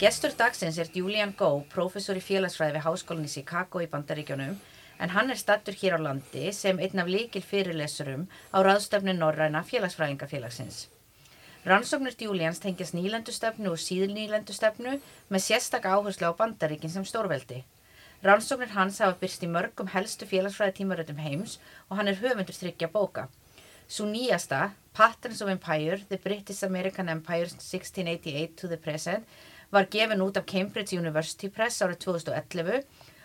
Gestur dagsins er Julian Go, professor í félagsfræði við Háskólinni Chicago í Bandaríkjónum, en hann er stattur hér á landi sem einn af líkil fyrirlesurum á ráðstöfnu Norræna félagsfræðingafélagsins. Rannsóknur Julians tengjast nýlendustefnu og síðnýlendustefnu með sérstak áherslu á Bandaríkin sem stórveldi. Rannsóknur hans hafa byrst í mörgum helstu félagsfræðitímaröðum heims og hann er höfundur þryggja bóka. Svo nýjasta, Patterns of Empire, The British American Empire 1688 to the Present, var gefin út af Cambridge University Press árið 2011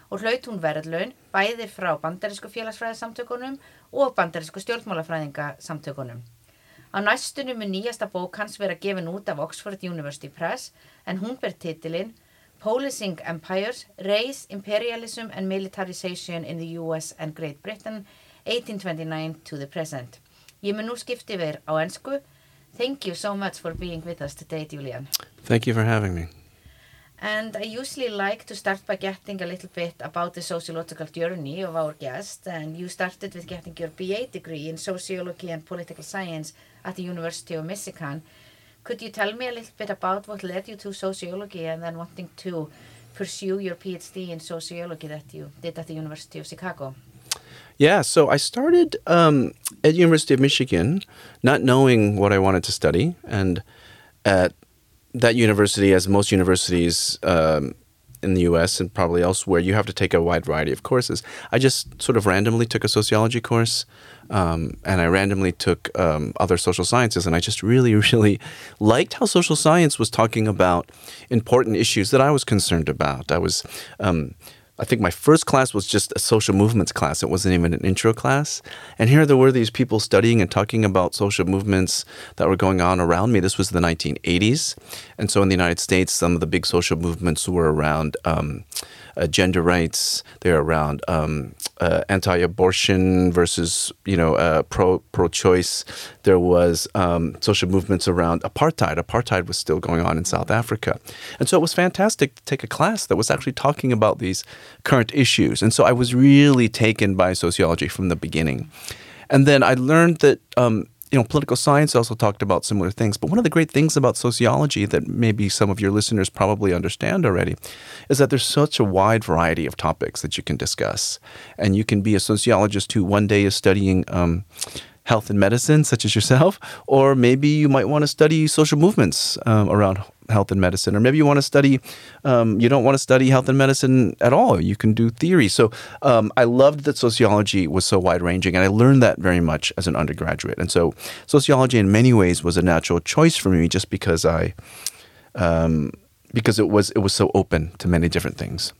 og hlaut hún verðlaun bæði frá bandarísku félagsfræðisamtökunum og bandarísku stjórnmálafræðingasamtökunum. Á næstunum er nýjasta bók hans verið gefin út af Oxford University Press en hún ber titilinn Policing Empires, Race, Imperialism and Militarization in the US and Great Britain 1829 to the Present. Ég mun nú skipti yfir á ennsku. Thank you so much for being with us today, Julian. Thank you for having me. And I usually like to start by getting a little bit about the sociological journey of our guest. And you started with getting your BA degree in sociology and political science at the University of Michigan. Could you tell me a little bit about what led you to sociology and then wanting to pursue your PhD in sociology that you did at the University of Chicago? Yeah, so I started um, at University of Michigan, not knowing what I wanted to study, and at that university, as most universities um, in the U.S. and probably elsewhere, you have to take a wide variety of courses. I just sort of randomly took a sociology course, um, and I randomly took um, other social sciences, and I just really, really liked how social science was talking about important issues that I was concerned about. I was um, I think my first class was just a social movements class. It wasn't even an intro class. And here there were these people studying and talking about social movements that were going on around me. This was the 1980s. And so in the United States, some of the big social movements were around um, uh, gender rights. They're around um, uh, anti-abortion versus you know uh, pro pro-choice. There was um, social movements around apartheid. Apartheid was still going on in South Africa, and so it was fantastic to take a class that was actually talking about these current issues. And so I was really taken by sociology from the beginning. And then I learned that um, you know, political science also talked about similar things. But one of the great things about sociology that maybe some of your listeners probably understand already is that there's such a wide variety of topics that you can discuss. And you can be a sociologist who one day is studying um, health and medicine, such as yourself, or maybe you might want to study social movements um, around health and medicine, or maybe you want to study, um, you don't want to study health and medicine at all. You can do theory. So um, I loved that sociology was so wide ranging, and I learned that very much as an undergraduate. And so sociology, in many ways, was a natural choice for me, just because I, um, because it was it was so open to many different things.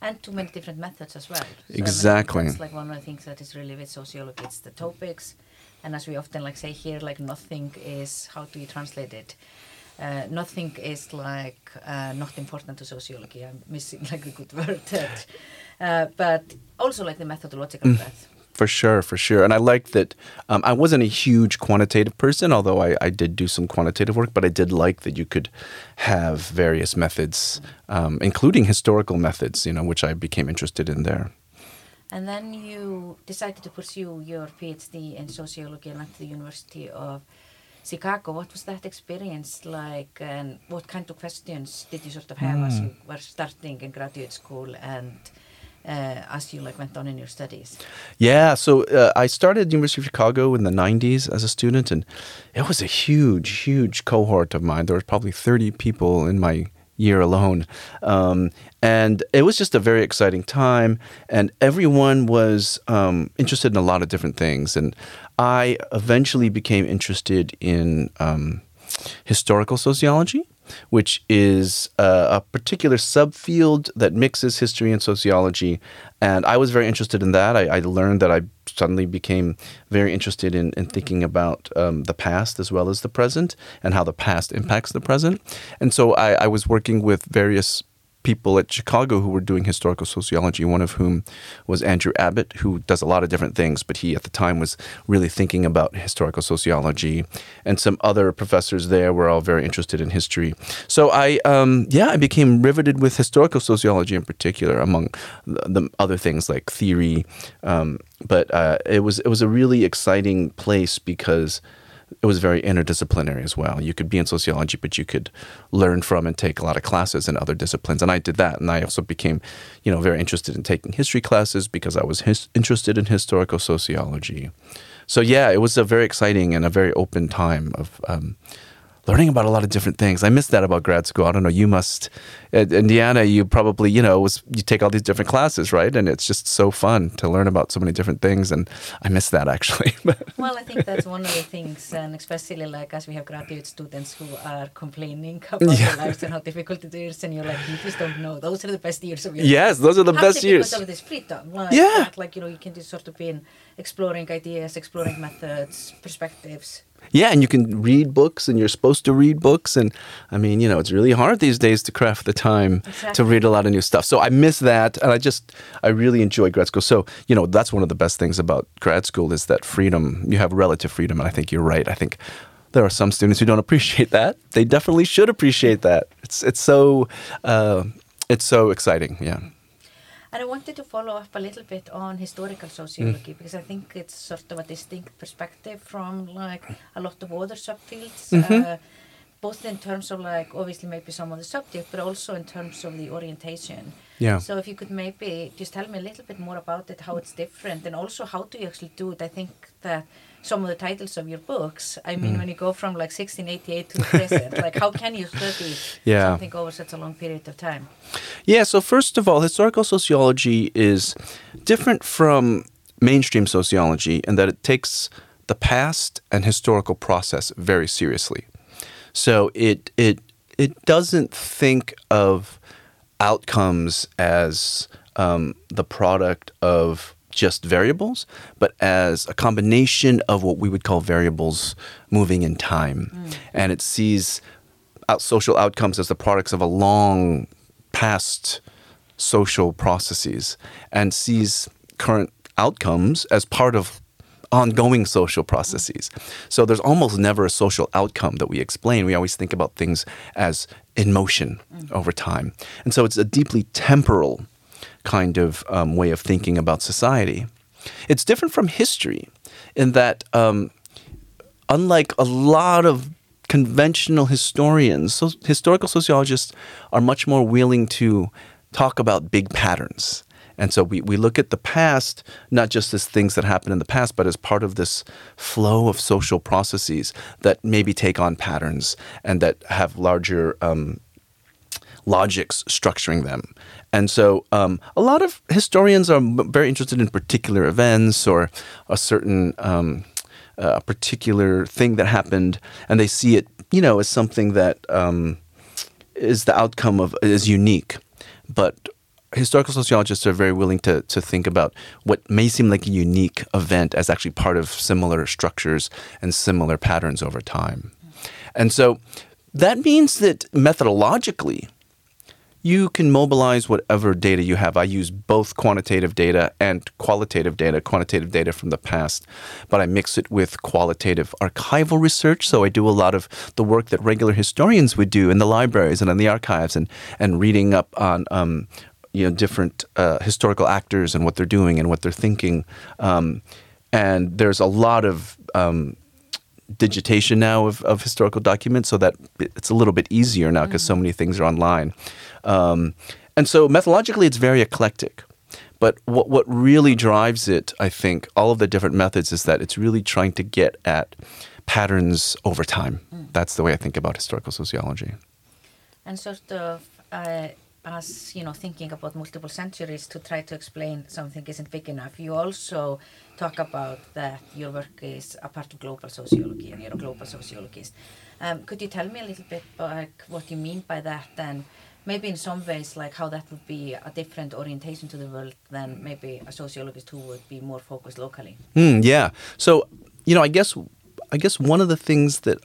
And to many different methods as well. So exactly. It's like one of the things that is really with sociology. It's the topics, and as we often like say here, like nothing is how do you translate it uh, nothing is like uh, not important to sociology. I'm missing like a good word, that, uh, but also like the methodological mm. breadth. For sure, for sure. And I like that um, I wasn't a huge quantitative person, although I, I, did do some quantitative work, but I did like that you could have various methods, um, including historical methods, you know, which I became interested in there. And then you decided to pursue your PhD in sociology and at the University of Chicago, what was that experience like and what kind of questions did you sort of have mm. as hmm. you were starting in graduate school and uh, as you like went on in your studies? Yeah, so uh, I started University of Chicago in the 90s as a student and it was a huge, huge cohort of mine. There were probably 30 people in my year alone. Um, and it was just a very exciting time, and everyone was um, interested in a lot of different things. And I eventually became interested in um, historical sociology, which is uh, a particular subfield that mixes history and sociology. And I was very interested in that. I, I learned that I suddenly became very interested in, in thinking about um, the past as well as the present and how the past impacts the present. And so I, I was working with various people at Chicago who were doing historical sociology, one of whom was Andrew Abbott, who does a lot of different things, but he at the time was really thinking about historical sociology. And some other professors there were all very interested in history. So I, um, yeah, I became riveted with historical sociology in particular, among the, the other things like theory. Um, but uh, it was it was a really exciting place because it was very interdisciplinary as well. You could be in sociology, but you could learn from and take a lot of classes in other disciplines. And I did that. And I also became, you know, very interested in taking history classes because I was his- interested in historical sociology. So yeah, it was a very exciting and a very open time of um, learning about a lot of different things. I miss that about grad school. I don't know. You must at Indiana. You probably you know was you take all these different classes, right? And it's just so fun to learn about so many different things. And I miss that actually. well, I think that's one of the things, and especially like as we have graduate students who are complaining about yeah. their lives and how difficult it is, and you're like, you just don't know. Those are the best years of your life. Yes, those are the best years. Because of this freedom. Like, yeah. Like you know, you can just sort of be in exploring ideas, exploring methods, perspectives. Yeah, and you can read books, and you're supposed to read books. And I mean, you know, it's really hard these days to craft the time exactly. to read a lot of new stuff. So I miss that, and I just I really enjoy grad school. So you know, that's one of the best things about grad school is that freedom. You have relative freedom, and I think you're right. I think there are some students who don't appreciate that. They definitely should appreciate that. It's it's so uh, it's so exciting. Yeah. And I wanted to follow up a little bit on historical sociology mm. because I think it's sort of a distinct perspective from like a lot of other subfields, mm -hmm. uh, both in terms of like obviously maybe some of the subject, but also in terms of the orientation. Yeah. So if you could maybe just tell me a little bit more about it, how it's different, and also how do you actually do it? I think that some of the titles of your books. I mean, mm. when you go from like 1688 to the present, like how can you study yeah. something over such a long period of time? Yeah, so first of all, historical sociology is different from mainstream sociology in that it takes the past and historical process very seriously. So it it it doesn't think of outcomes as um, the product of just variables, but as a combination of what we would call variables moving in time. Mm. And it sees out social outcomes as the products of a long past social processes and sees current outcomes as part of ongoing social processes. So there's almost never a social outcome that we explain. We always think about things as in motion mm. over time. And so it's a deeply temporal kind of um, way of thinking about society. It's different from history in that, um, unlike a lot of conventional historians, so historical sociologists are much more willing to talk about big patterns. And so we, we look at the past not just as things that happened in the past, but as part of this flow of social processes that maybe take on patterns and that have larger um, logics structuring them. And so um, a lot of historians are very interested in particular events or a certain um, uh, particular thing that happened, and they see it, you know, as something that um, is the outcome of is unique. But historical sociologists are very willing to to think about what may seem like a unique event as actually part of similar structures and similar patterns over time. And so that means that methodologically, you can mobilize whatever data you have. I use both quantitative data and qualitative data, quantitative data from the past, but I mix it with qualitative archival research. So I do a lot of the work that regular historians would do in the libraries and in the archives and, and reading up on um, you know, different uh, historical actors and what they're doing and what they're thinking. Um, and there's a lot of um, digitation now of, of historical documents so that it's a little bit easier now because mm-hmm. so many things are online. Um, and so methodologically, it's very eclectic. But what, what really drives it, I think, all of the different methods is that it's really trying to get at patterns over time. Mm. That's the way I think about historical sociology. And sort of, uh, as you know, thinking about multiple centuries to try to explain something isn't big enough, you also talk about that your work is a part of global sociology and you're a global sociologist. Um, could you tell me a little bit like what you mean by that and maybe in some ways like how that would be a different orientation to the world than maybe a sociologist who would be more focused locally? Mm, yeah. So, you know, I guess I guess one of the things that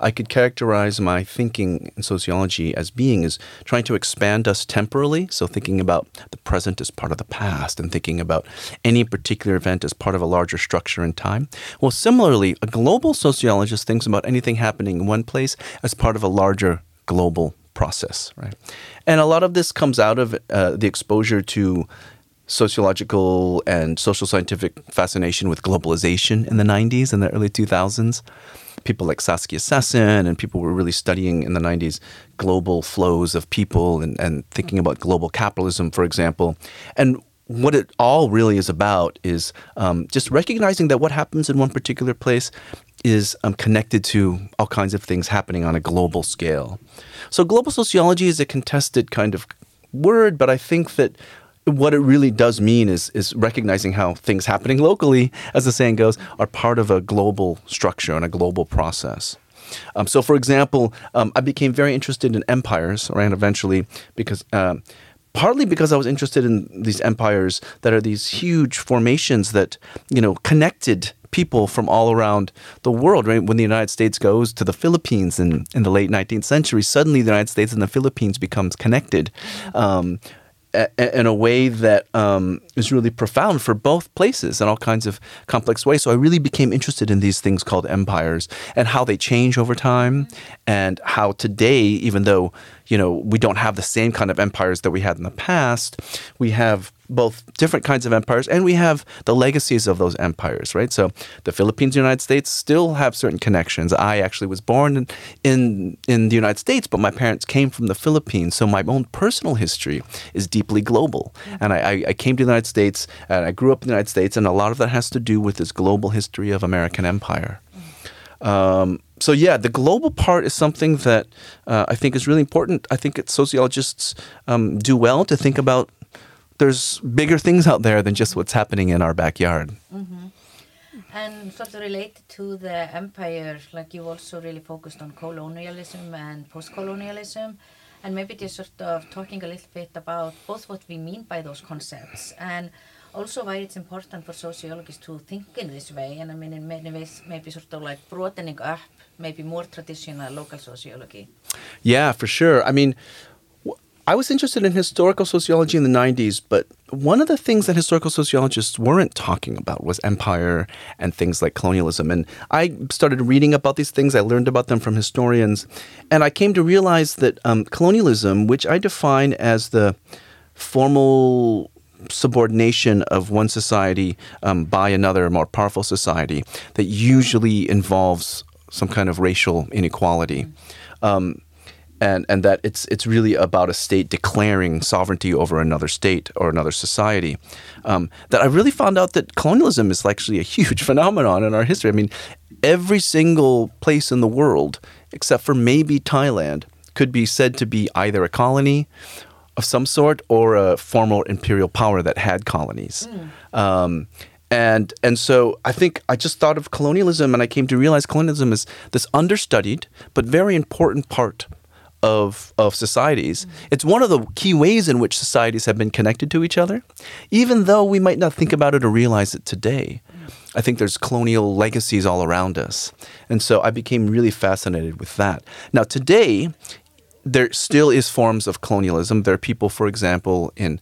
I could characterize my thinking in sociology as being is trying to expand us temporally. So thinking about the present as part of the past and thinking about any particular event as part of a larger structure in time. Well, similarly, a global sociologist thinks about anything happening in one place as part of a larger global process, right? And a lot of this comes out of uh, the exposure to sociological and social scientific fascination with globalization in the 90s and the early 2000s. People like Saskia Sassen and people were really studying in the 90s global flows of people and, and thinking about global capitalism, for example. And what it all really is about is um, just recognizing that what happens in one particular place is um, connected to all kinds of things happening on a global scale. So, global sociology is a contested kind of word, but I think that what it really does mean is is recognizing how things happening locally, as the saying goes, are part of a global structure and a global process. Um, so, for example, um, I became very interested in empires, right? Eventually, because um, partly because I was interested in these empires that are these huge formations that you know connected people from all around the world. Right when the United States goes to the Philippines in, in the late 19th century, suddenly the United States and the Philippines becomes connected. Um, in a way that um, is really profound for both places in all kinds of complex ways. So I really became interested in these things called empires and how they change over time, and how today, even though you know we don't have the same kind of empires that we had in the past, we have both different kinds of empires and we have the legacies of those empires, right? So the Philippines and the United States still have certain connections. I actually was born in, in, in the United States, but my parents came from the Philippines. So my own personal history is deeply global. And I, I came to the United States and I grew up in the United States, and a lot of that has to do with this global history of American empire. Um, so yeah, the global part is something that uh, I think is really important. I think sociologists um, do well to think about there's bigger things out there than just what's happening in our backyard. Mm-hmm. And sort of related to the empire, like you also really focused on colonialism and post-colonialism, and maybe just sort of talking a little bit about both what we mean by those concepts and also why it's important for sociologists to think in this way, and I mean in many ways maybe sort of like broadening up maybe more traditional local sociology. Yeah, for sure. I mean, I was interested in historical sociology in the 90s, but one of the things that historical sociologists weren't talking about was empire and things like colonialism. And I started reading about these things. I learned about them from historians. And I came to realize that um, colonialism, which I define as the formal subordination of one society um, by another more powerful society, that usually involves some kind of racial inequality. Um, and and that it's it's really about a state declaring sovereignty over another state or another society. Um, that I really found out that colonialism is actually a huge phenomenon in our history. I mean, every single place in the world, except for maybe Thailand, could be said to be either a colony of some sort or a former imperial power that had colonies. Mm. Um, and and so I think I just thought of colonialism, and I came to realize colonialism is this understudied but very important part of of societies. Mm-hmm. It's one of the key ways in which societies have been connected to each other, even though we might not think about it or realize it today. I think there's colonial legacies all around us. And so I became really fascinated with that. Now today there still is forms of colonialism. There are people, for example, in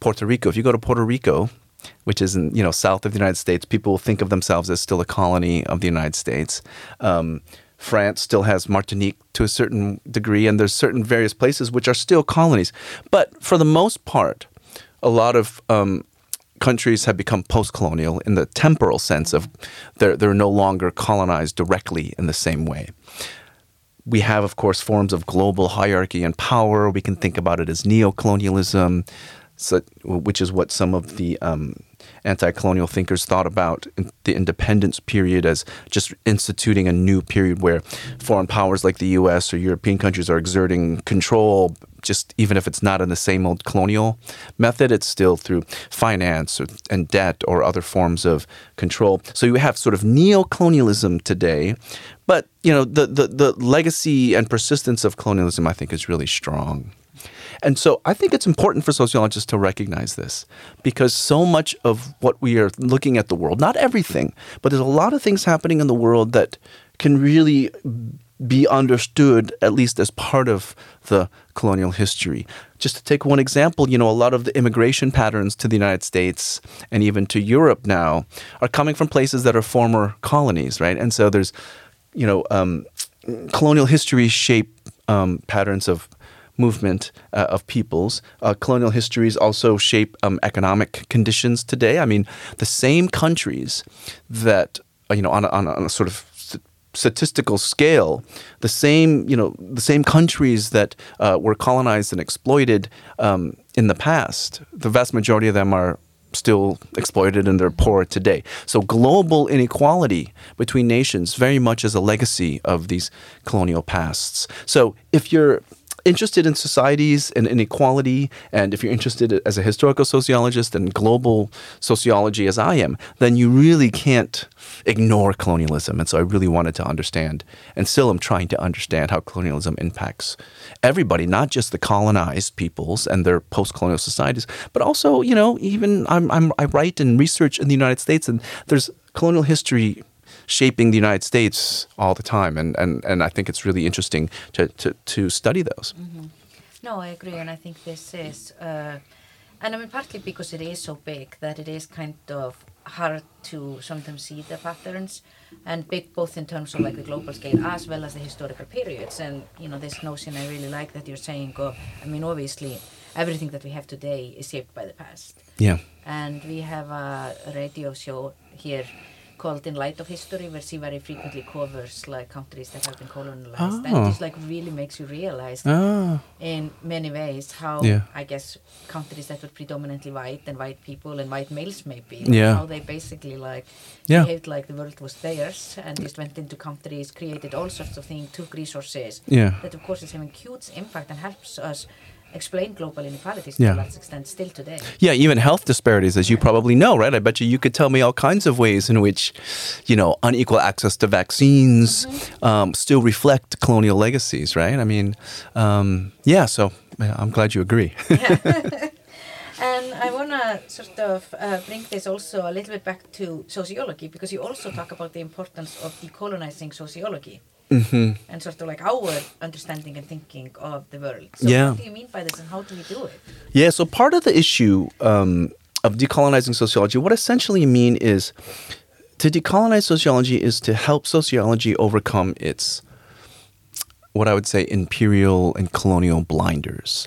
Puerto Rico. If you go to Puerto Rico, which is in you know south of the United States, people think of themselves as still a colony of the United States. Um, France still has Martinique to a certain degree, and there's certain various places which are still colonies. But for the most part, a lot of um, countries have become post-colonial in the temporal sense of they're, they're no longer colonized directly in the same way. We have, of course, forms of global hierarchy and power. We can think about it as neo-colonialism, so, which is what some of the um, anti-colonial thinkers thought about the independence period as just instituting a new period where foreign powers like the U.S. or European countries are exerting control. Just even if it's not in the same old colonial method, it's still through finance or, and debt or other forms of control. So you have sort of neo-colonialism today, but you know the, the the legacy and persistence of colonialism, I think, is really strong. And so I think it's important for sociologists to recognize this because so much of what we are looking at the world, not everything, but there's a lot of things happening in the world that can really be understood at least as part of the colonial history. Just to take one example, you know, a lot of the immigration patterns to the United States and even to Europe now are coming from places that are former colonies, right? And so there's, you know, um, colonial history shape um, patterns of movement uh, of peoples. Uh, colonial histories also shape um, economic conditions today. I mean, the same countries that, you know, on a, on a, on a sort of statistical scale, the same you know the same countries that uh, were colonized and exploited um, in the past, the vast majority of them are still exploited and they're poor today. So global inequality between nations very much is a legacy of these colonial pasts. So if you're interested in societies and inequality, and if you're interested as a historical sociologist and global sociology as I am, then you really can't ignore colonialism. And so I really wanted to understand, and still I'm trying to understand how colonialism impacts everybody, not just the colonized peoples and their post-colonial societies, but also, you know, even I'm, I'm I write and research in the United States, and there's colonial history shaping the United States all the time, and and, and I think it's really interesting to to, to study those. Mm-hmm. No, I agree, and I think this is, uh, and I mean partly because it is so big that it is kind of hard to sometimes see the patterns and big both in terms of like the global scale as well as the historical periods and you know this notion I really like that you're saying oh, I mean obviously everything that we have today is shaped by the past yeah and we have a radio show here called In Light of History where she very frequently covers like countries that have been colonized oh. and just like really makes you realize oh. in many ways how yeah. I guess countries that were predominantly white and white people and white males maybe yeah. how they basically like yeah. behaved like the world was theirs and just went into countries created all sorts of things took resources yeah. that of course is having huge impact and helps us explain global inequalities yeah. to a large extent still today. Yeah, even health disparities, as you probably know, right? I bet you you could tell me all kinds of ways in which, you know, unequal access to vaccines mm-hmm. um, still reflect colonial legacies, right? I mean, um, yeah. So I'm glad you agree. yeah. and I want to sort of uh, bring this also a little bit back to sociology because you also talk about the importance of decolonizing sociology. Mm-hmm. and sort of like our understanding and thinking of the world. So yeah. what do you mean by this and how do we do it? Yeah, so part of the issue um, of decolonizing sociology, what I essentially mean is to decolonize sociology is to help sociology overcome its what I would say imperial and colonial blinders.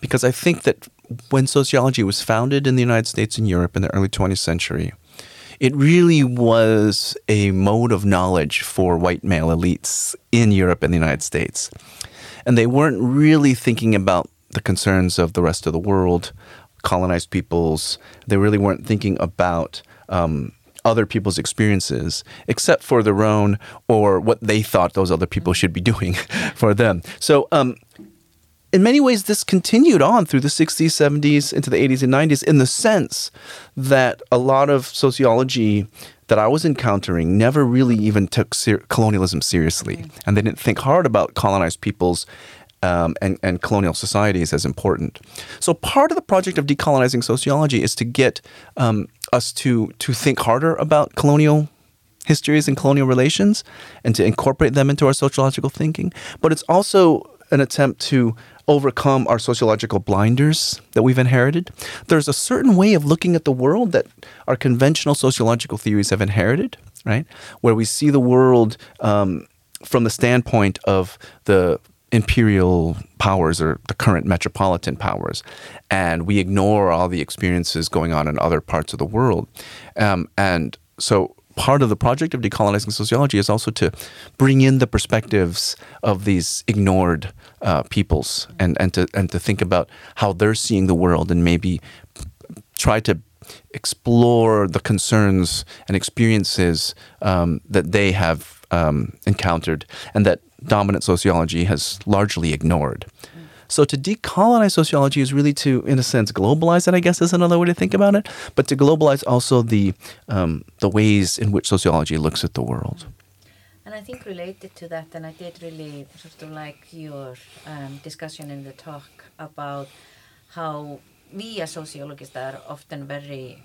Because I think that when sociology was founded in the United States and Europe in the early 20th century, it really was a mode of knowledge for white male elites in Europe and the United States. And they weren't really thinking about the concerns of the rest of the world, colonized peoples. They really weren't thinking about um, other people's experiences, except for their own or what they thought those other people should be doing for them. So, um, in many ways, this continued on through the 60s, 70s, into the 80s and 90s in the sense that a lot of sociology that I was encountering never really even took ser- colonialism seriously. Mm-hmm. And they didn't think hard about colonized peoples um, and, and colonial societies as important. So, part of the project of decolonizing sociology is to get um, us to, to think harder about colonial histories and colonial relations and to incorporate them into our sociological thinking. But it's also an attempt to overcome our sociological blinders that we've inherited. There's a certain way of looking at the world that our conventional sociological theories have inherited, right? Where we see the world um, from the standpoint of the imperial powers or the current metropolitan powers, and we ignore all the experiences going on in other parts of the world. Um, and so part of the project of decolonizing sociology is also to bring in the perspectives of these ignored uh, peoples and, and to and to think about how they're seeing the world and maybe try to explore the concerns and experiences um, that they have um, encountered and that dominant sociology has largely ignored. So to decolonize sociology is really to, in a sense, globalize it. I guess is another way to think about it. But to globalize also the um, the ways in which sociology looks at the world. And I think related to that, and I did really sort of like your um, discussion in the talk about how we as sociologists are often very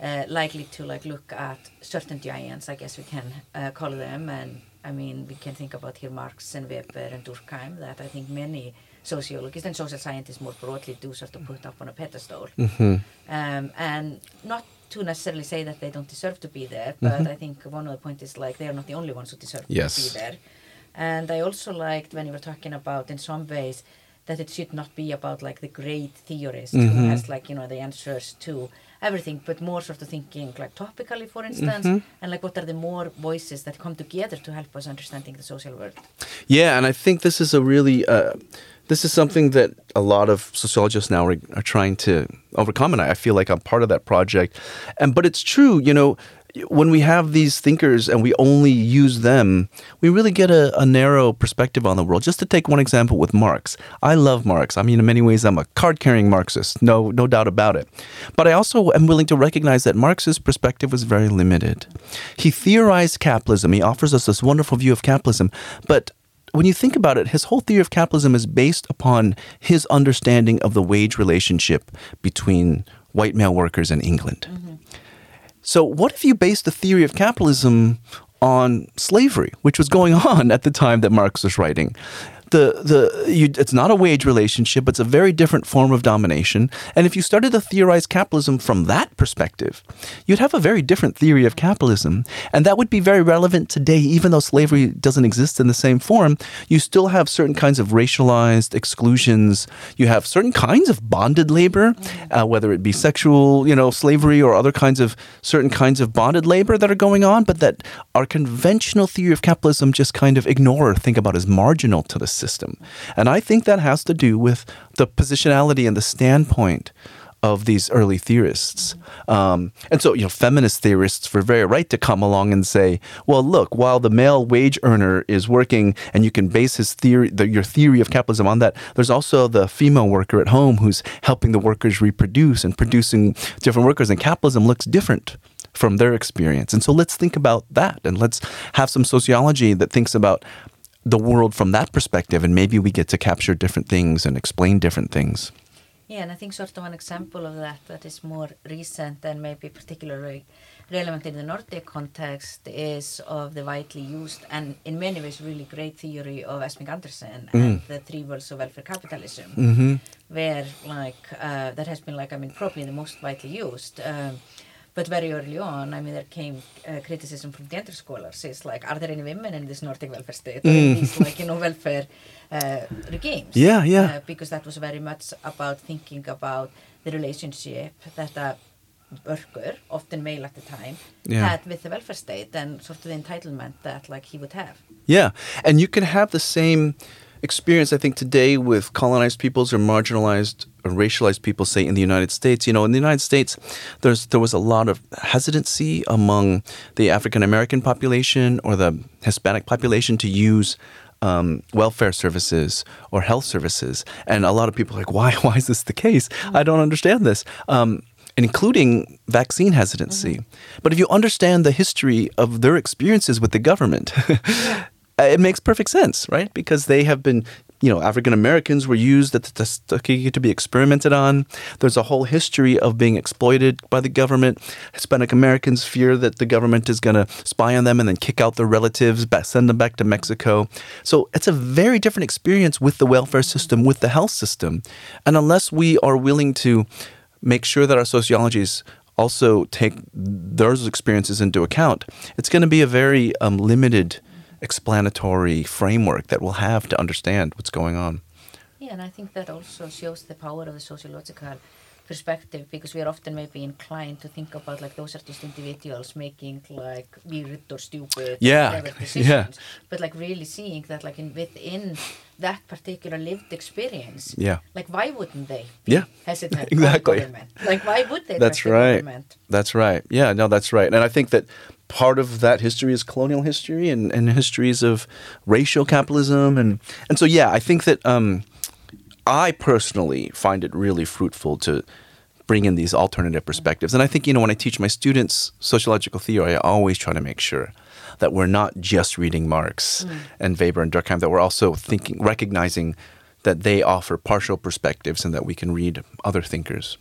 uh, likely to like look at certain giants, I guess we can uh, call them, and I mean, we can think about here Marx and Weber and Durkheim that I think many sociologists and social scientists more broadly do sort of put up on a pedestal. Mm-hmm. Um, and not to necessarily say that they don't deserve to be there, but Mhm. I think one of the points is like they are not the only ones who deserve Yes. to be there. And I also liked when you were talking about in some ways that it should not be about like the great theorist who Mhm. has like you know the answers to everything, but more sort of thinking like topically, for instance, Mhm. and like what are the more voices that come together to help us understanding the social world. Yeah, and I think this is a really uh, this is something that a lot of sociologists now are, are trying to overcome, and I, I feel like I'm part of that project. And but it's true, you know, when we have these thinkers and we only use them, we really get a, a narrow perspective on the world. Just to take one example with Marx, I love Marx. I mean, in many ways, I'm a card-carrying Marxist, no no doubt about it. But I also am willing to recognize that Marx's perspective was very limited. He theorized capitalism. He offers us this wonderful view of capitalism, but when you think about it, his whole theory of capitalism is based upon his understanding of the wage relationship between white male workers in England. Mm-hmm. So, what if you base the theory of capitalism on slavery, which was going on at the time that Marx was writing? The, the, you, it's not a wage relationship, it's a very different form of domination. And if you started to theorize capitalism from that perspective, you'd have a very different theory of capitalism. And that would be very relevant today, even though slavery doesn't exist in the same form. You still have certain kinds of racialized exclusions. You have certain kinds of bonded labor, uh, whether it be sexual, you know, slavery or other kinds of certain kinds of bonded labor that are going on, but that our conventional theory of capitalism just kind of ignore or think about as marginal to the system. And I think that has to do with the positionality and the standpoint of these early theorists. Um, and so, you know, feminist theorists were very right to come along and say, well, look, while the male wage earner is working and you can base his theory, the, your theory of capitalism on that, there's also the female worker at home who's helping the workers reproduce and producing different workers. And capitalism looks different from their experience. And so let's think about that and let's have some sociology that thinks about the world from that perspective and maybe we get to capture different things and explain different things. Yeah, and I think sort of an example of that that is more recent and maybe particularly relevant in the Nordic context is of the widely used and in many ways really great theory of Esping-Andersen and the three worlds of welfare capitalism, Mm-hmm. where like uh, that has been like I mean probably the most widely used. Um, but very early on, I mean, there came uh, criticism from the other scholars. It's like, are there any women in this Nordic welfare state or in Mm. these like you know welfare uh, regimes? Yeah, yeah. Uh, because that was very much about thinking about the relationship that a worker, often male at the time, Yeah. had with the welfare state and sort of the entitlement that like he would have. Yeah, and you can have the same experience, I think, today with colonized peoples or marginalized or racialized people, say in the United States. You know, in the United States, there's there was a lot of hesitancy among the African American population or the Hispanic population to use. Um, welfare services or health services, and a lot of people are like, "Why? Why is this the case? I don't understand this." Um, including vaccine hesitancy. But if you understand the history of their experiences with the government, it makes perfect sense, right? Because they have been, you know, African Americans were used at the Tuskegee to be experimented on. There's a whole history of being exploited by the government. Hispanic Americans fear that the government is going to spy on them and then kick out their relatives, send them back to Mexico. So it's a very different experience with the welfare system, with the health system. And unless we are willing to make sure that our sociologies also take those experiences into account, it's going to be a very um, limited explanatory framework that we'll have to understand what's going on. Yeah, and I think that also shows the power of the sociological perspective because we are often maybe inclined to think about like those are just individuals making like weird or stupid Yeah, whatever yeah. but like really seeing that like in within that particular lived experience Yeah. like why wouldn't they Yeah. hesitant Exactly. like why would they That's right. That's right. Yeah, no, that's right. And I think that part of that history is colonial history and, and histories of racial capitalism and and so yeah, I think that um, I personally find it really fruitful to bring in these alternative perspectives. And I think, you know, when I teach my students sociological theory, I always try to make sure that we're not just reading Marx and Weber and Durkheim, that we're also thinking, recognizing that they offer partial perspectives and that we can read other thinkers.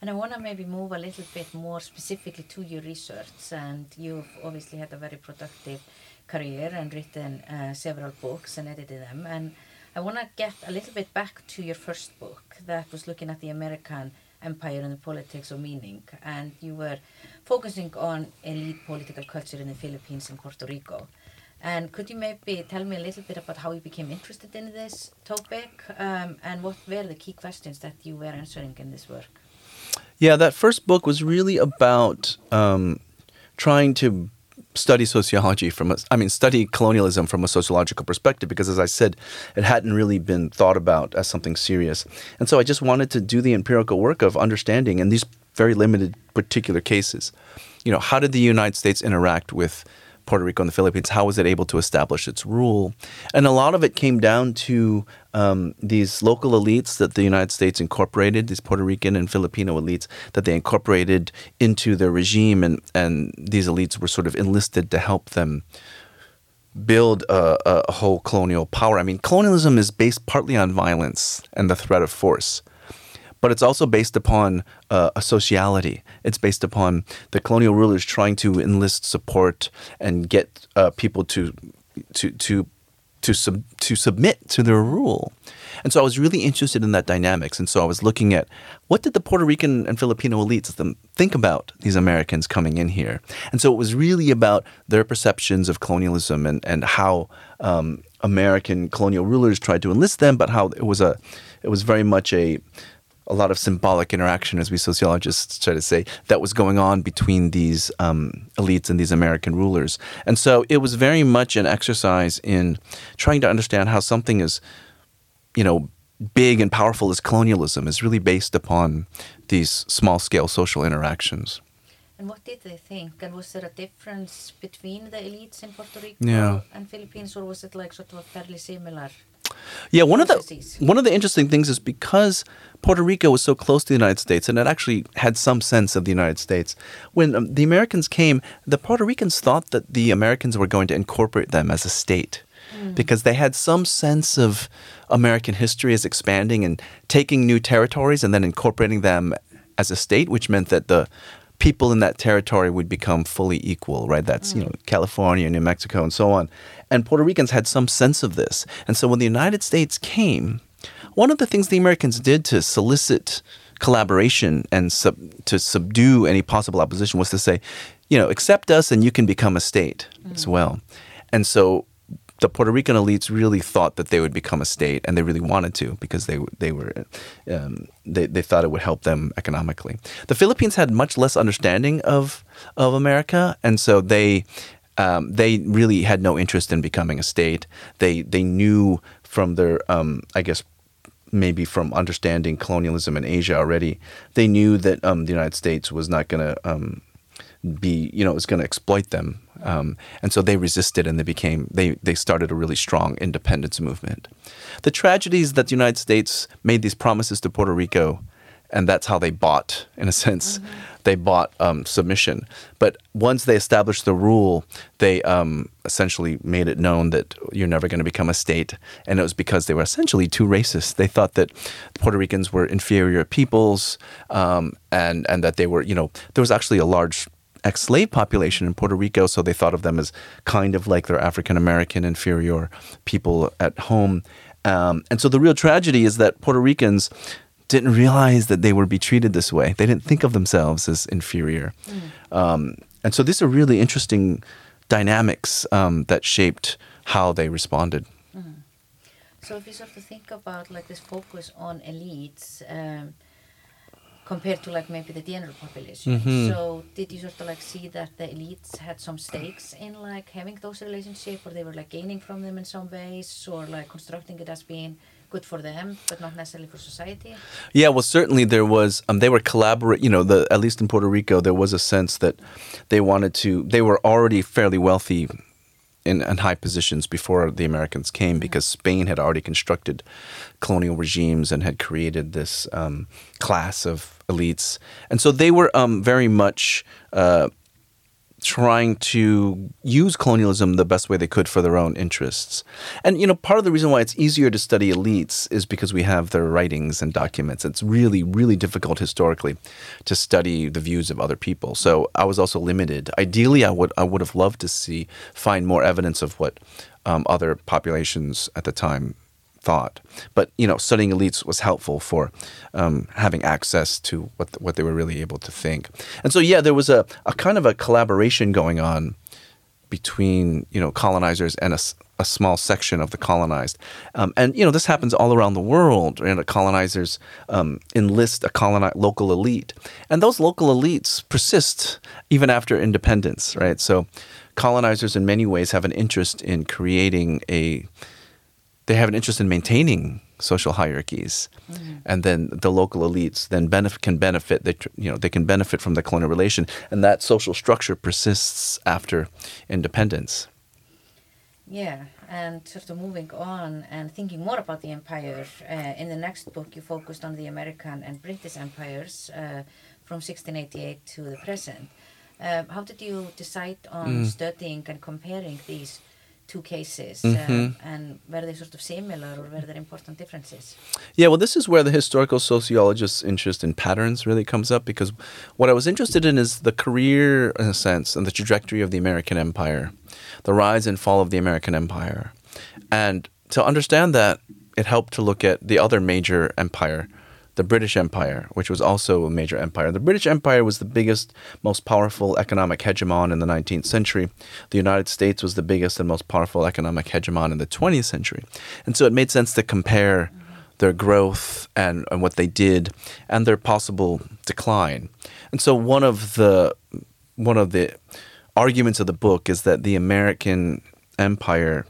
And I want to maybe move a little bit more specifically to your research. And you've obviously had a very productive career and written uh, several books and edited them. And I want to get a little bit back to your first book that was looking at the American empire and the politics of meaning. And you were focusing on elite political culture in the Philippines and Puerto Rico. And could you maybe tell me a little bit about how you became interested in this topic um, and what were the key questions that you were answering in this work? Yeah, that first book was really about um, trying to study sociology from a, I mean, study colonialism from a sociological perspective because, as I said, it hadn't really been thought about as something serious. And so I just wanted to do the empirical work of understanding in these very limited particular cases. You know, how did the United States interact with Puerto Rico and the Philippines, how was it able to establish its rule? And a lot of it came down to um, these local elites that the United States incorporated, these Puerto Rican and Filipino elites that they incorporated into their regime, and, and these elites were sort of enlisted to help them build a, a whole colonial power. I mean, colonialism is based partly on violence and the threat of force but it's also based upon uh, a sociality. It's based upon the colonial rulers trying to enlist support and get uh, people to to to to sub, to submit to their rule. And so I was really interested in that dynamics. And so I was looking at what did the Puerto Rican and Filipino elites think about these Americans coming in here. And so it was really about their perceptions of colonialism and and how um, American colonial rulers tried to enlist them, but how it was a it was very much a a lot of symbolic interaction, as we sociologists try to say, that was going on between these um, elites and these American rulers. And so it was very much an exercise in trying to understand how something is, you know, big and powerful as colonialism is really based upon these small scale social interactions. And what did they think? And was there a difference between the elites in Puerto Rico yeah. and Philippines, or was it like sort of a fairly similar? Yeah, one of the one of the interesting things is because Puerto Rico was so close to the United States, and it actually had some sense of the United States. When um, the Americans came, the Puerto Ricans thought that the Americans were going to incorporate them as a state. Mm. Because they had some sense of American history as expanding and taking new territories and then incorporating them as a state, which meant that the people in that territory would become fully equal, right? That's, mm. you know, California, New Mexico, and so on. And Puerto Ricans had some sense of this. And so when the United States came, one of the things the Americans did to solicit collaboration and sub, to subdue any possible opposition was to say, you know, accept us and you can become a state mm. as well. And so the Puerto Rican elites really thought that they would become a state, and they really wanted to because they they were um, they they thought it would help them economically. The Philippines had much less understanding of of America, and so they. Um, they really had no interest in becoming a state. They they knew from their, um, I guess, maybe from understanding colonialism in Asia already, they knew that um, the United States was not going to um, be, you know, it was going to exploit them um, and so they resisted and they became, they, they started a really strong independence movement. The tragedy is that the United States made these promises to Puerto Rico, and that's how they bought, in a sense, mm-hmm. they bought um, submission. But once they established the rule, they um, essentially made it known that you're never going to become a state. And it was because they were essentially too racist. They thought that Puerto Ricans were inferior peoples um, and, and that they were, you know, there was actually a large ex slave population in Puerto Rico, so they thought of them as kind of like their African American inferior people at home. Um, and so the real tragedy is that Puerto Ricans didn't realize that they would be treated this way. They didn't think of themselves as inferior. Mm. Um, and so these are really interesting dynamics um, that shaped how they responded. Mm. So if you sort of think about like this focus on elites, um, compared to like maybe the general population. Mm-hmm. So did you sort of like see that the elites had some stakes in like having those relationships or they were like gaining from them in some ways or like constructing it as being good for them but not necessarily for society? Yeah, well certainly there was um, they were collaborate, you know, the at least in Puerto Rico there was a sense that they wanted to they were already fairly wealthy in, in high positions before the Americans came mm-hmm. because Spain had already constructed colonial regimes and had created this um, class of elites. And so they were um, very much uh, trying to use colonialism the best way they could for their own interests. And you know, part of the reason why it's easier to study elites is because we have their writings and documents. It's really, really difficult historically to study the views of other people. So I was also limited. Ideally, I would I would have loved to see find more evidence of what um, other populations at the time thought. But you know, studying elites was helpful for um, having access to what what they were really able to think. And so, yeah, there was a, a kind of a collaboration going on between you know colonizers and a, a small section of the colonized. Um, and you know, this happens all around the world. Know, colonizers um, enlist a coloni- local elite, and those local elites persist even after independence. Right, so. Colonizers, in many ways, have an interest in creating a they have an interest in maintaining social hierarchies, mm-hmm. and then the local elites then benefit, can benefit. They you know they can benefit from the colonial relation, and that social structure persists after independence. Yeah, and sort of moving on and thinking more about the empire. Uh, in the next book, you focused on the American and British empires uh, from 1688 to the present. Uh, how did you decide on mm. studying and comparing these two cases mm-hmm. um, and were they sort of similar or were there important differences? Yeah, well, this is where the historical sociologist's interest in patterns really comes up because what I was interested in is the career, in a sense, and the trajectory of the American empire, the rise and fall of the American empire. And to understand that, it helped to look at the other major empire the British Empire, which was also a major empire. The British Empire was the biggest, most powerful economic hegemon in the 19th century. The United States was the biggest and most powerful economic hegemon in the 20th century. And so it made sense to compare their growth and, and what they did and their possible decline. And so one of the one of the arguments of the book is that the American empire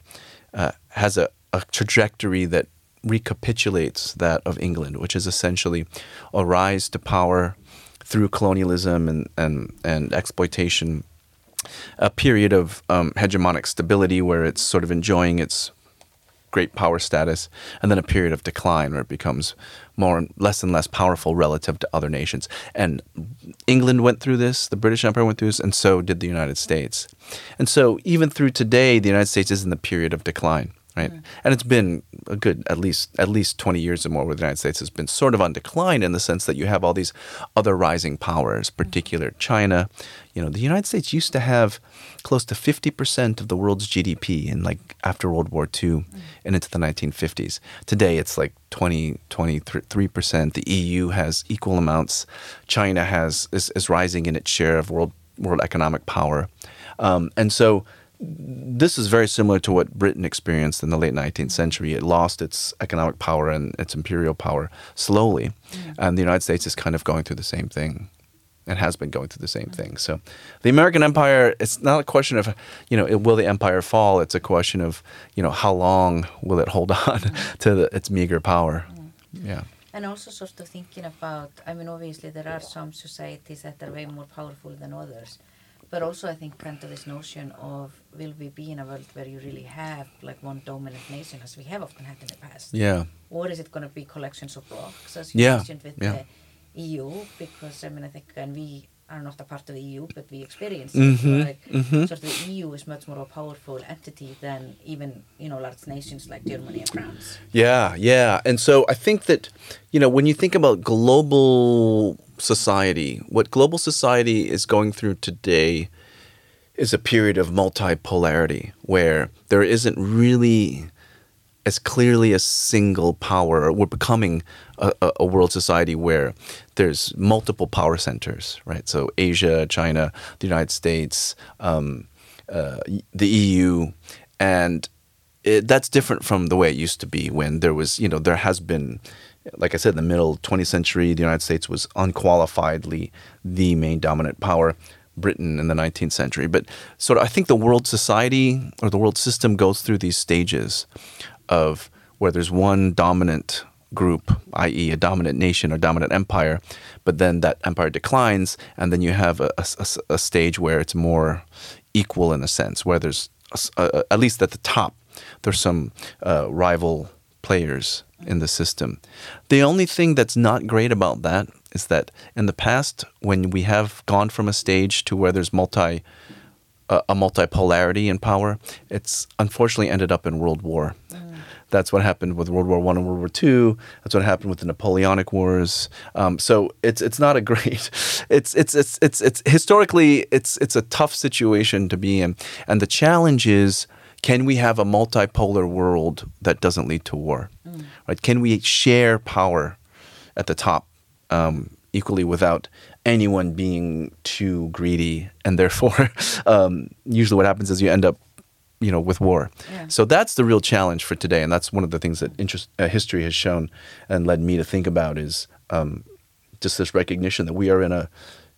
uh, has a, a trajectory that recapitulates that of England, which is essentially a rise to power through colonialism and, and, and exploitation, a period of um, hegemonic stability where it's sort of enjoying its great power status, and then a period of decline where it becomes more less and less powerful relative to other nations. And England went through this, the British Empire went through this, and so did the United States. And so even through today, the United States is in the period of decline right? Mm. And it's been a good at least at least 20 years or more where the United States has been sort of on decline in the sense that you have all these other rising powers, mm. particular China. You know, the United States used to have close to 50% of the world's GDP in like after World War II mm. and into the 1950s. Today it's like 20 23%. The EU has equal amounts. China has is, is rising in its share of world world economic power. Um, and so this is very similar to what Britain experienced in the late 19th century. It lost its economic power and its imperial power slowly, mm. and the United States is kind of going through the same thing. And has been going through the same thing. So, the American empire, it's not a question of, you know, will the empire fall? It's a question of, you know, how long will it hold on mm. to the, its meager power? Mm. Yeah. And also, sort of thinking about, I mean, obviously, there are some societies that are way more powerful than others but also I think kind of this notion of will we be in a world where you really have like one dominant nation as we have often had in the past? Yeah. Or is it going to be collections of blocks as you yeah. mentioned with yeah. the EU? Because I mean I think and we are not a part of the EU but we experience mm-hmm. it. Like, mm-hmm. Sort of the EU is much more a powerful entity than even you know large nations like Germany and France. Yeah, yeah, and so I think that you know when you think about global society, what global society is going through today is a period of multipolarity where there isn't really as clearly a single power. We're becoming a, a, world society where there's multiple power centers, right? So Asia, China, the United States, um, uh, the EU, and it, that's different from the way it used to be when there was, you know, there has been like I said, in the middle 20th century, the United States was unqualifiedly the main dominant power. Britain in the 19th century. But sort of, I think the world society or the world system goes through these stages of where there's one dominant group, i.e., a dominant nation or dominant empire, but then that empire declines, and then you have a, a, a stage where it's more equal in a sense, where there's a, at least at the top, there's some uh, rival players in the system. The only thing that's not great about that is that in the past, when we have gone from a stage to where there's multi a, a multipolarity in power. It's unfortunately ended up in World War. That's what happened with World War One and World War Two. That's what happened with the Napoleonic Wars. Um, so it's it's not a great. It's it's it's it's it's historically it's it's a tough situation to be in, and the challenge is. Can we have a multipolar world that doesn't lead to war? Right? Can we share power at the top um, equally without anyone being too greedy? And therefore, um, usually what happens is you end up you know with war Yeah. so that's the real challenge for today and that's one of the things that interest, uh, history has shown and led me to think about is um, just this recognition that we are in a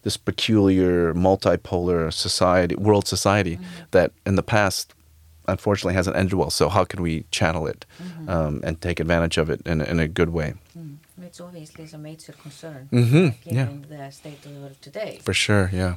this peculiar multipolar society world society that in the past unfortunately hasn't ended well so how can we channel it um, and take advantage of it in, a- in a good way Mm. It's obviously a major concern Mhm, given the state of the world today. for sure yeah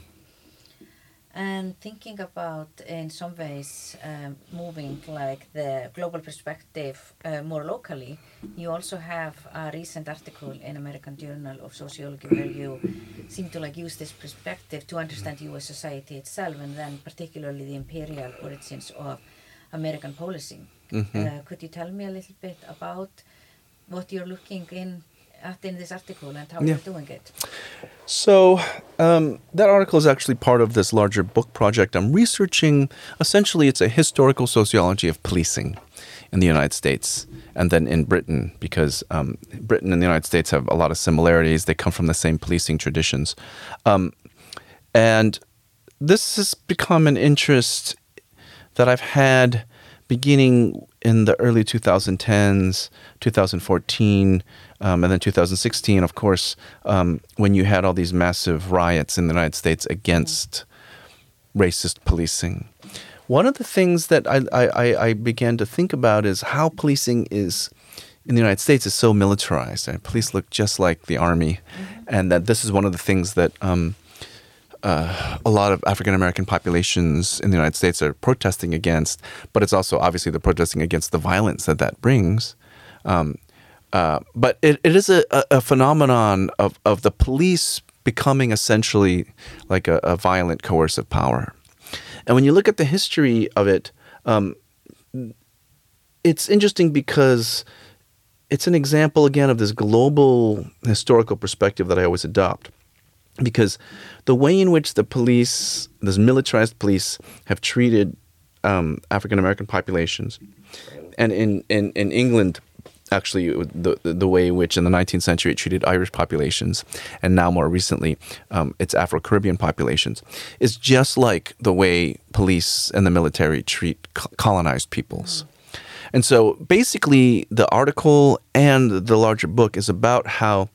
And thinking about, in some ways, um, moving like the global perspective uh, more locally, you also have a recent article in American Journal of Sociology where you seem to like use this perspective to understand U.S. society itself, and then particularly the imperial origins of American policing. Uh, could you tell me a little bit about what you're looking in at in this article and how Yeah. you're doing it? So um, that article is actually part of this larger book project. I'm researching. Essentially, it's a historical sociology of policing in the United States and then in Britain, because um, Britain and the United States have a lot of similarities. They come from the same policing traditions, um, and this has become an interest that I've had beginning in the early 2010s, 2014, um, and then 2016, of course, um, when you had all these massive riots in the United States against racist policing. One of the things that I, I, I- I began to think about is how policing is in the United States is so militarized. And police look just like the army, and that this is one of the things that um, uh, a lot of African American populations in the United States are protesting against, but it's also obviously they're protesting against the violence that that brings. Um, uh, but it, it is a, a, phenomenon of, of the police becoming essentially like a, a violent coercive power. And when you look at the history of it, um, it's interesting because it's an example again of this global historical perspective that I always adopt because the way in which the police, this militarized police, have treated um, African American populations, and in, in, in England, actually, the, the way in which in the 19th century it treated Irish populations, and now more recently, um, its Afro Caribbean populations, is just like the way police and the military treat co- colonized peoples. And so basically, the article and the larger book is about how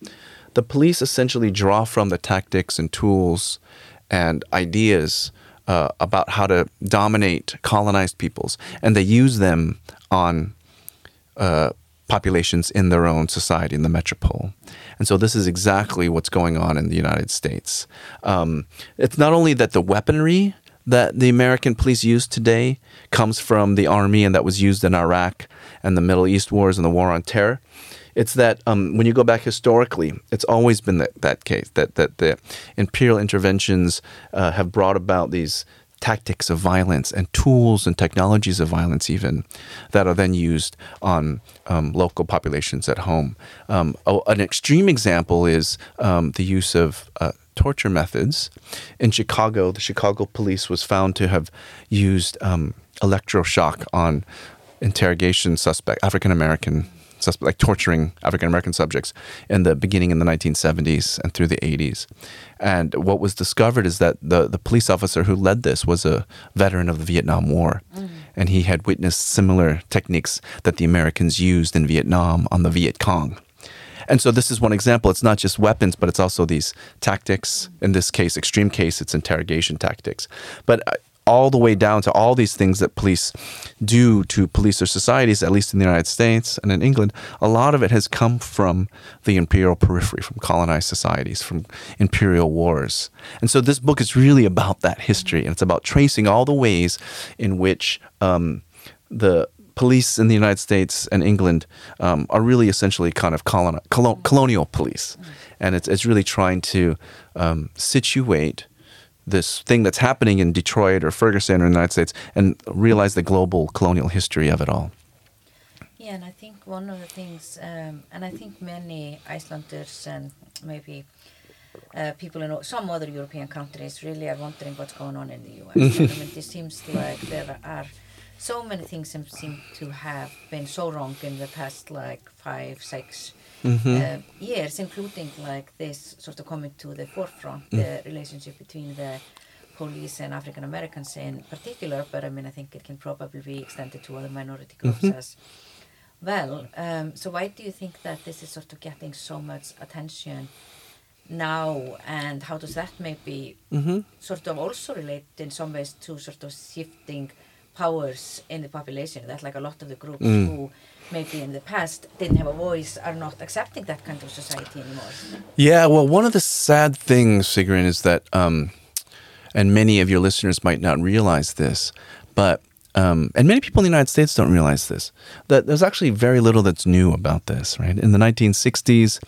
the police essentially draw from the tactics and tools and ideas uh, about how to dominate colonized peoples, and they use them on uh, populations in their own society, in the metropole. And so this is exactly what's going on in the United States. Um, it's not only that the weaponry that the American police use today comes from the army and that was used in Iraq and the Middle East wars and the war on terror. It's that um, when you go back historically, it's always been that, that case that, that the imperial interventions uh, have brought about these tactics of violence and tools and technologies of violence, even that are then used on um, local populations at home. Um, oh, an extreme example is um, the use of uh, torture methods. In Chicago, the Chicago police was found to have used um, electroshock on interrogation suspect, African American like torturing African American subjects in the beginning in the 1970s and through the 80s. And what was discovered is that the, the police officer who led this was a veteran of the Vietnam War. And he had witnessed similar techniques that the Americans used in Vietnam on the Viet Cong. And so this is one example. It's not just weapons, but it's also these tactics. In this case, extreme case, it's interrogation tactics. But uh, all the way down to all these things that police do to police their societies, at least in the United States and in England, a lot of it has come from the imperial periphery, from colonized societies, from imperial wars. And so this book is really about that history, and it's about tracing all the ways in which um, the police in the United States and England um, are really essentially kind of colon- colonial police, and it's it's really trying to um, situate this thing that's happening in Detroit or Ferguson or the United States and realize the global colonial history of it all. Yeah, and I think one of the things, um, and I think many Icelanders and maybe uh, people in some other European countries really are wondering what's going on in the US. I mean, it seems like there are so many things that seem to have been so wrong in the past like five, six mm-hmm. uh, years, including like this sort of coming to the forefront, mm. the relationship between the police and African Americans in particular, but I mean, I think it can probably be extended to other minority groups mm-hmm. as well. Um, so why do you think that this is sort of getting so much attention now, and how does that maybe mm-hmm. sort of also relate in some ways to sort of shifting powers in the population that like a lot of the groups mm. who maybe in the past didn't have a voice are not accepting that kind of society anymore. Yeah, well, one of the sad things, Sigrun, is that, um, and many of your listeners might not realize this, but um, and many people in the United States don't realize this, that there's actually very little that's new about this, right? In the 1960s,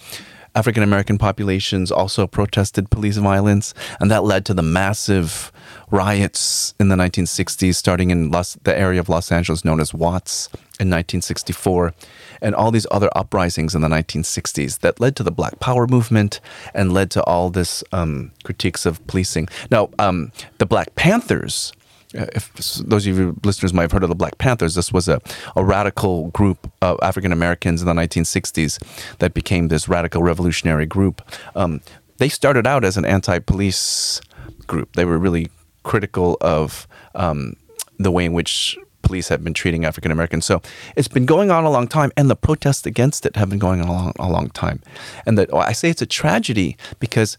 African American populations also protested police violence, and that led to the massive riots in the 1960s, starting in Los, the area of Los Angeles known as Watts in 1964, and all these other uprisings in the 1960s that led to the Black Power movement and led to all this um, critiques of policing. Now, um, the Black Panthers if those of you listeners might have heard of the Black Panthers, this was a, a radical group of African Americans in the 1960s that became this radical revolutionary group. Um, they started out as an anti police group. They were really critical of um, the way in which police have been treating African Americans. So it's been going on a long time, and the protests against it have been going on a long, a long time. And that I say it's a tragedy because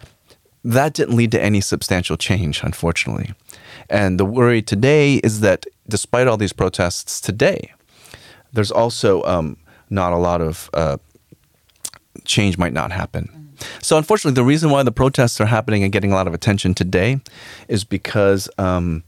that didn't lead to any substantial change, unfortunately. And the worry today is that despite all these protests today, there's also um, not a lot of uh, change might not happen. So, unfortunately, the reason why the protests are happening and getting a lot of attention today is because um,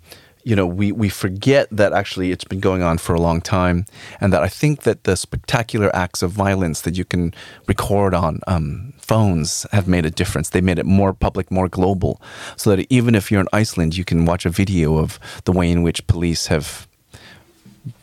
you know, we, we forget that actually it's been going on for a long time, and that I think that the spectacular acts of violence that you can record on um, phones have made a difference. They made it more public, more global, so that even if you're in Iceland, you can watch a video of the way in which police have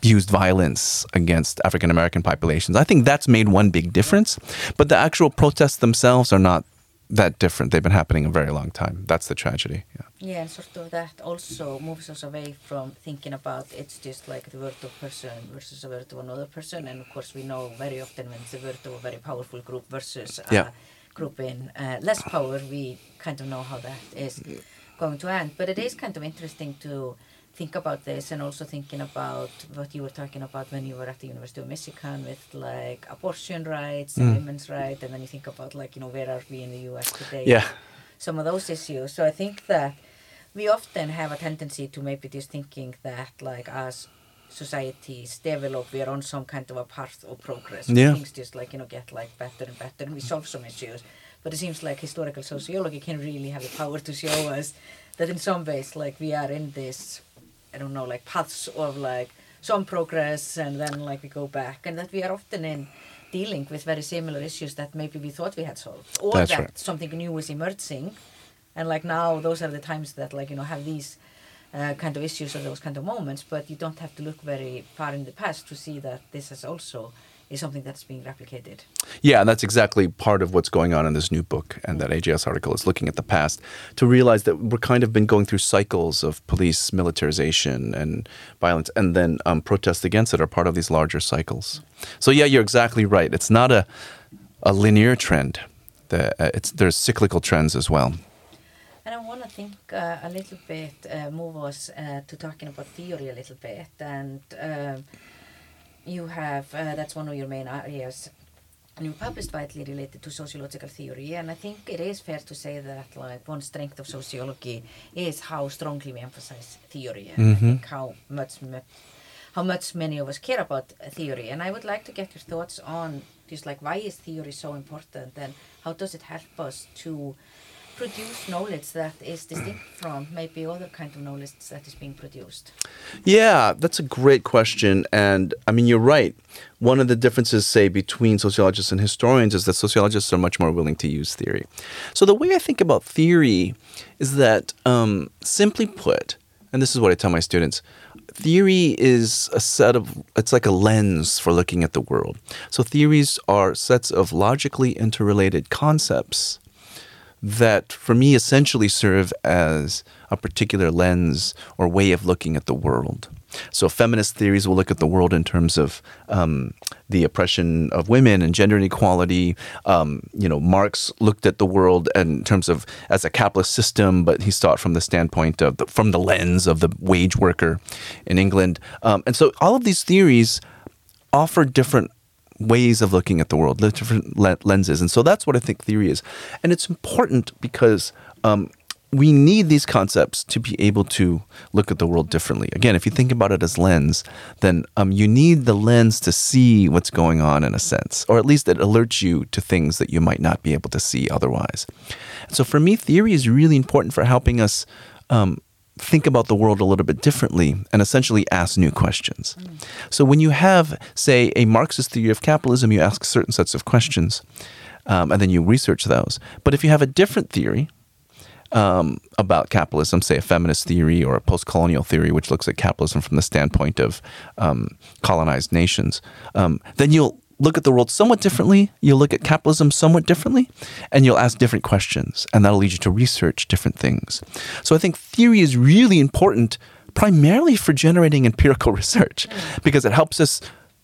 used violence against African American populations. I think that's made one big difference, but the actual protests themselves are not that different. They've been happening a very long time. That's the tragedy. Yeah. Yeah, and sort of that also moves us away from thinking about it's just like the word of person versus a word of another person. And of course, we know very often when it's a word of a very powerful group versus a yeah. Group in uh, less power, we kind of know how that is going to end. But it is kind of interesting to think about this and also thinking about what you were talking about when you were at the University of Michigan with like abortion rights and mm. women's rights and then you think about like you know where are we in the US today yeah some of those issues so I think that we often have a tendency to maybe just thinking that like as societies develop we are on some kind of a path of progress. Yeah. things just like you know get like better and better. And we solve some issues. But it seems like historical sociology can really have the power to show us that in some ways like we are in this I don't know, like paths of like some progress and then like we go back. And that we are often in dealing with very similar issues that maybe we thought we had solved. Or That's that right. something new is emerging. And like now those are the times that like you know have these uh, kind of issues or those kind of moments but you don't have to look very far in the past to see that this has also is something that's being replicated. Yeah, and that's exactly part of what's going on in this new book and that AJS article is looking at the past to realize that we're kind of been going through cycles of police militarization and violence, and then um, protests against it are part of these larger cycles. So yeah, you're exactly right. It's not a a linear trend. The, uh, it's there's cyclical trends as well. Want to think uh, a little bit, uh, move us uh, to talking about theory a little bit. And uh, you have, uh, that's one of your main areas, and you published widely related to sociological theory, and I think it is fair to say that like one strength of sociology is how strongly we emphasize theory, and mm-hmm. I think how much how much many of us care about theory, and I would like to get your thoughts on just like why is theory so important, and how does it help us to produce knowledge that is distinct from maybe other kind of knowledge that is being produced? Yeah, that's a great question. And I mean, you're right. One of the differences, say, between sociologists and historians is that sociologists are much more willing to use theory. So the way I think about theory is that, um, simply put, and this is what I tell my students, theory is a set of it's like a lens for looking at the world so theories are sets of logically interrelated concepts that for me essentially serve as a particular lens or way of looking at the world. So, feminist theories will look at the world in terms of um, the oppression of women and gender inequality. Um, you know, Marx looked at the world in terms of as a capitalist system, but he saw it from the standpoint of the, from the lens of the wage worker in England. Um, and so, all of these theories offer different ways of looking at the world, different lenses. And so that's what I think theory is. And it's important because um, we need these concepts to be able to look at the world differently. Again, if you think about it as lens, then um, you need the lens to see what's going on in a sense, or at least it alerts you to things that you might not be able to see otherwise. So for me, theory is really important for helping us um, think about the world a little bit differently and essentially ask new questions. Mm. So when you have, say, a Marxist theory of capitalism, you ask certain sets of questions um, and then you research those. But if you have a different theory, um, about capitalism, say a feminist theory or a post colonial theory, which looks at capitalism from the standpoint of um, colonized nations, um, then you'll look at the world somewhat differently. You'll look at capitalism somewhat differently, and you'll ask different questions, and that'll lead you to research different things. So I think theory is really important, primarily for generating empirical research, because it helps us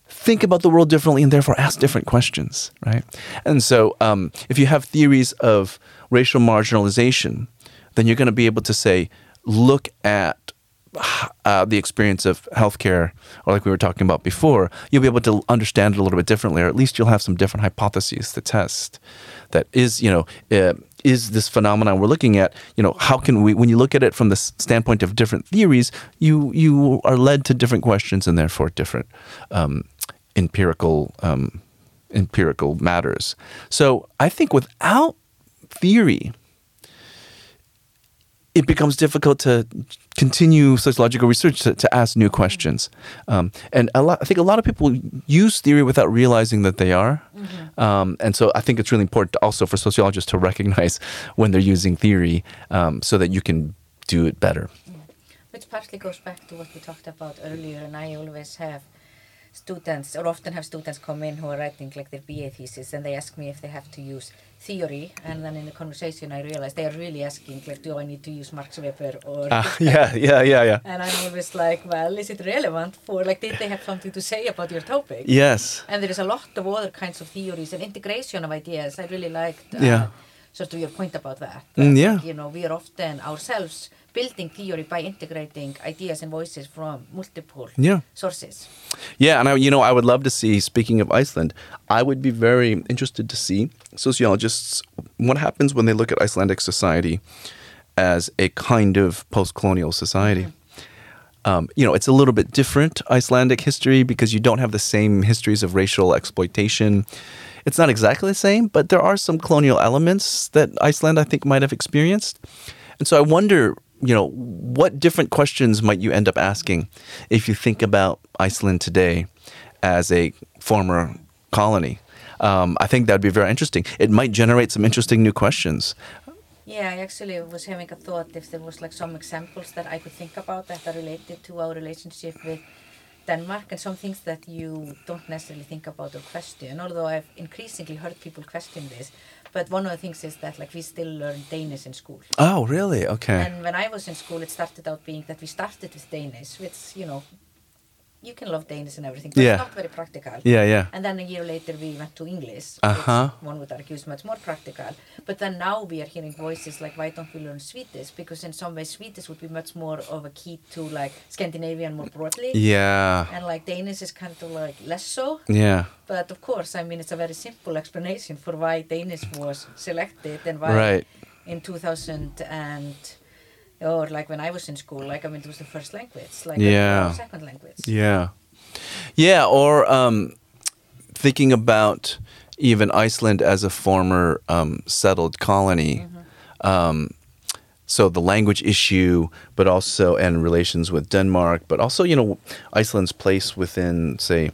think about the world differently and therefore ask different questions, right? And so um, if you have theories of racial marginalization, then you're going to be able to say, look at uh, the experience of healthcare, or like we were talking about before, you'll be able to understand it a little bit differently, or at least you'll have some different hypotheses to test. That is, you know, uh, is this phenomenon we're looking at? You know, how can we? When you look at it from the standpoint of different theories, you you are led to different questions and therefore different um, empirical um, empirical matters. So I think without theory, it becomes difficult to continue sociological research to, to ask new questions. Um, and a lot, I think a lot of people use theory without realizing that they are. Mm-hmm. Um, and so I think it's really important also for sociologists to recognize when they're using theory um, so that you can do it better. Which partly goes back to what we talked about earlier, and I always have students, or often have students come in who are writing like their BA thesis, and they ask me if they have to use theory and then in the conversation I realized they are really asking like do I need to use Max Weber or ah, yeah yeah yeah yeah. And I'm always like well is it relevant for like did they have something to say about your topic? Yes. And there is a lot of other kinds of theories and integration of ideas. I really liked uh, yeah sort of your point about that, that mm, yeah you know we are often ourselves building theory by integrating ideas and voices from multiple yeah. sources. Yeah, and I, you know, I would love to see. Speaking of Iceland, I would be very interested to see sociologists what happens when they look at Icelandic society as a kind of post-colonial society. Mm-hmm. Um, you know, it's a little bit different Icelandic history because you don't have the same histories of racial exploitation. It's not exactly the same, but there are some colonial elements that Iceland, I think, might have experienced. And so I wonder you know, what different questions might you end up asking if you think about Iceland today as a former colony? Um, I think that'd be very interesting. It might generate some interesting new questions. Yeah, I actually was having a thought if there was like some examples that I could think about that are related to our relationship with Denmark and some things that you don't necessarily think about or question, although I've increasingly heard people question this. But one of the things is that like we still learn Danish in school. Oh, really? Okay. And when I was in school, it started out being that we started with Danish, which you know you can love Danish and everything, but yeah. it's not very practical. Yeah, yeah. And then a year later we went to English, uh-huh. one would argue is much more practical. But then now we are hearing voices like, why don't we learn Swedish? Because in some ways Swedish would be much more of a key to like Scandinavian more broadly. Yeah. And like Danish is kind of like less so. Yeah. But of course, I mean, it's a very simple explanation for why Danish was selected and why right. in 2000 and or like when I was in school, like I mean, it was the first language, like yeah. second language. Yeah, yeah. Or um, thinking about even Iceland as a former um, settled colony. Mm-hmm. Um, so the language issue, but also and relations with Denmark, but also you know Iceland's place within say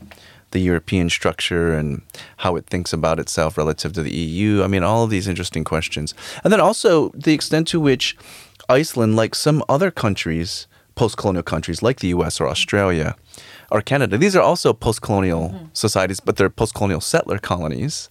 the European structure and how it thinks about itself relative to the EU. I mean, all of these interesting questions, and then also the extent to which Iceland, like some other countries, post-colonial countries like the U.S. or Australia or Canada, these are also post-colonial societies, but they're post-colonial settler colonies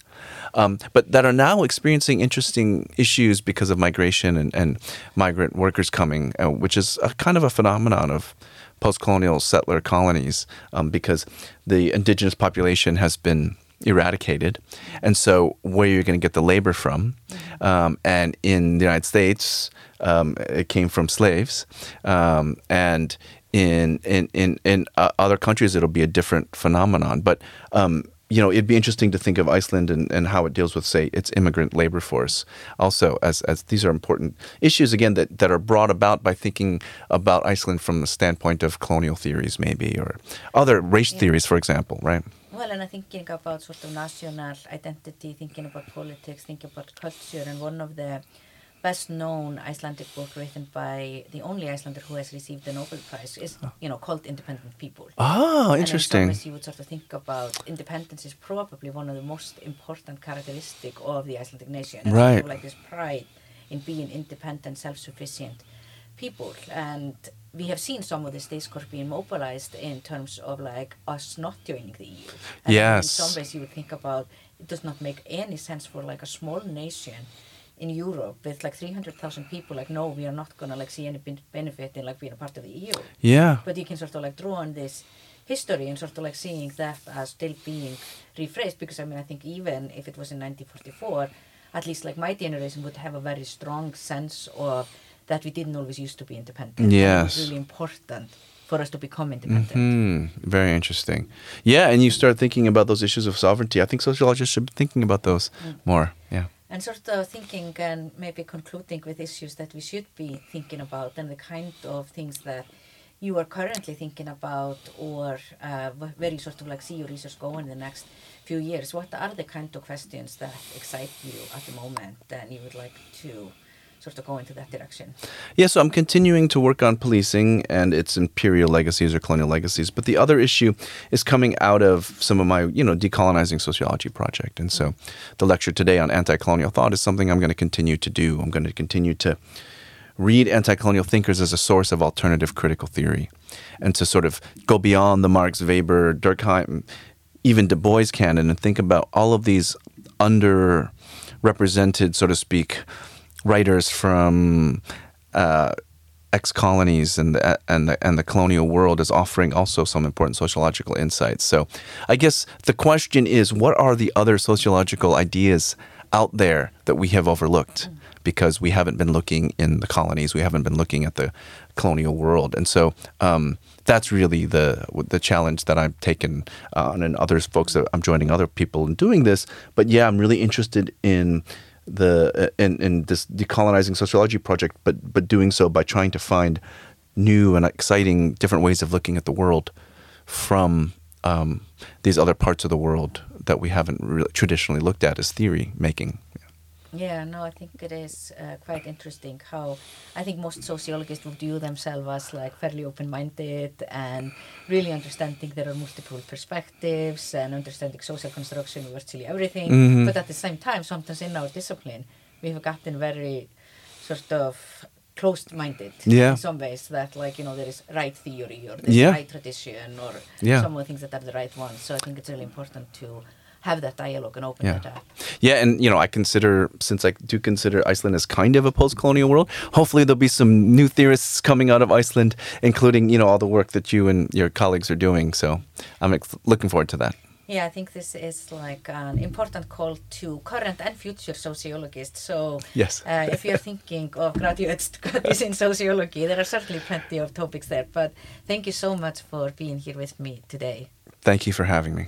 um, but that are now experiencing interesting issues because of migration and, and migrant workers coming, uh, which is a kind of a phenomenon of post-colonial settler colonies um, because the indigenous population has been eradicated, and so where you're going to get the labor from, um, and in the United States, um, it came from slaves, um, and in in in in uh, other countries it'll be a different phenomenon, but um, you know, it'd be interesting to think of Iceland and, and how it deals with, say, its immigrant labor force. Also, as, as these are important issues, again, that, that are brought about by thinking about Iceland from the standpoint of colonial theories, maybe, or other race Yeah. theories, for example, right? Well, and I'm thinking about sort of national identity, thinking about politics, thinking about culture, and one of the best known Icelandic book written by the only Icelander who has received the Nobel Prize is, ah. you know, called Independent People. Oh, And in some interesting. ways you would sort of think about independence is probably one of the most important characteristic of the Icelandic nation. And Right. Like this pride in being independent, self-sufficient people. And we have seen some of this discourse being mobilized in terms of like us not joining the EU. And Yes. In some ways you would think about it does not make any sense for like a small nation in Europe with like 300,000 people like no we are not gonna like see any benefit in like being a part of the EU Yeah. but you can sort of like draw on this history and sort of like seeing that as still being rephrased because I mean I think even if it was in 1944 at least like my generation would have a very strong sense of that we didn't always used to be independent Yes. really important for us to become independent Hmm. Very interesting. Yeah, and you start thinking about those issues of sovereignty. I think sociologists should be thinking about those more. Yeah. And sort of thinking and maybe concluding with issues that we should be thinking about and the kind of things that you are currently thinking about or uh, wh- where you sort of like see your research go in the next few years what are the kind of questions that excite you at the moment and you would like to sort of go into that direction Yeah, so I'm continuing to work on policing and its imperial legacies or colonial legacies. But the other issue is coming out of some of my, you know, decolonizing sociology project. And so mm-hmm. the lecture today on anti-colonial thought is something I'm going to continue to do. I'm going to continue to read anti-colonial thinkers as a source of alternative critical theory and to sort of go beyond the Marx, Weber, Durkheim, even Du Bois canon and think about all of these underrepresented, so to speak, writers from uh, ex-colonies and the, and the, and the colonial world is offering also some important sociological insights. So, I guess the question is, what are the other sociological ideas out there that we have overlooked because we haven't been looking in the colonies, we haven't been looking at the colonial world, and so. Um, that's really the the challenge that I've taken on, and others folks that I'm joining other people in doing this. But yeah, I'm really interested in the in, in this decolonizing sociology project, but but doing so by trying to find new and exciting different ways of looking at the world from um, these other parts of the world that we haven't really traditionally looked at as theory making. Yeah, no, I think it is uh, quite interesting how I think most sociologists would view themselves as like fairly open-minded and really understanding there are multiple perspectives and understanding social construction of virtually everything. Mhm. But at the same time, sometimes in our discipline, we have gotten very sort of closed-minded Yeah. in some ways that like, you know, there is right theory or there's Yeah. right tradition or Yeah. some of the things that are the right ones. So I think it's really important to have that dialogue and open Yeah. that up. Yeah, and you know, I consider since I do consider Iceland as kind of a post-colonial world. Hopefully, there'll be some new theorists coming out of Iceland, including you know all the work that you and your colleagues are doing. So I'm ex- looking forward to that. Yeah, I think this is like an important call to current and future sociologists. So, Yes. uh, if you're thinking of graduate studies in sociology, there are certainly plenty of topics there. But thank you so much for being here with me today. Thank you for having me.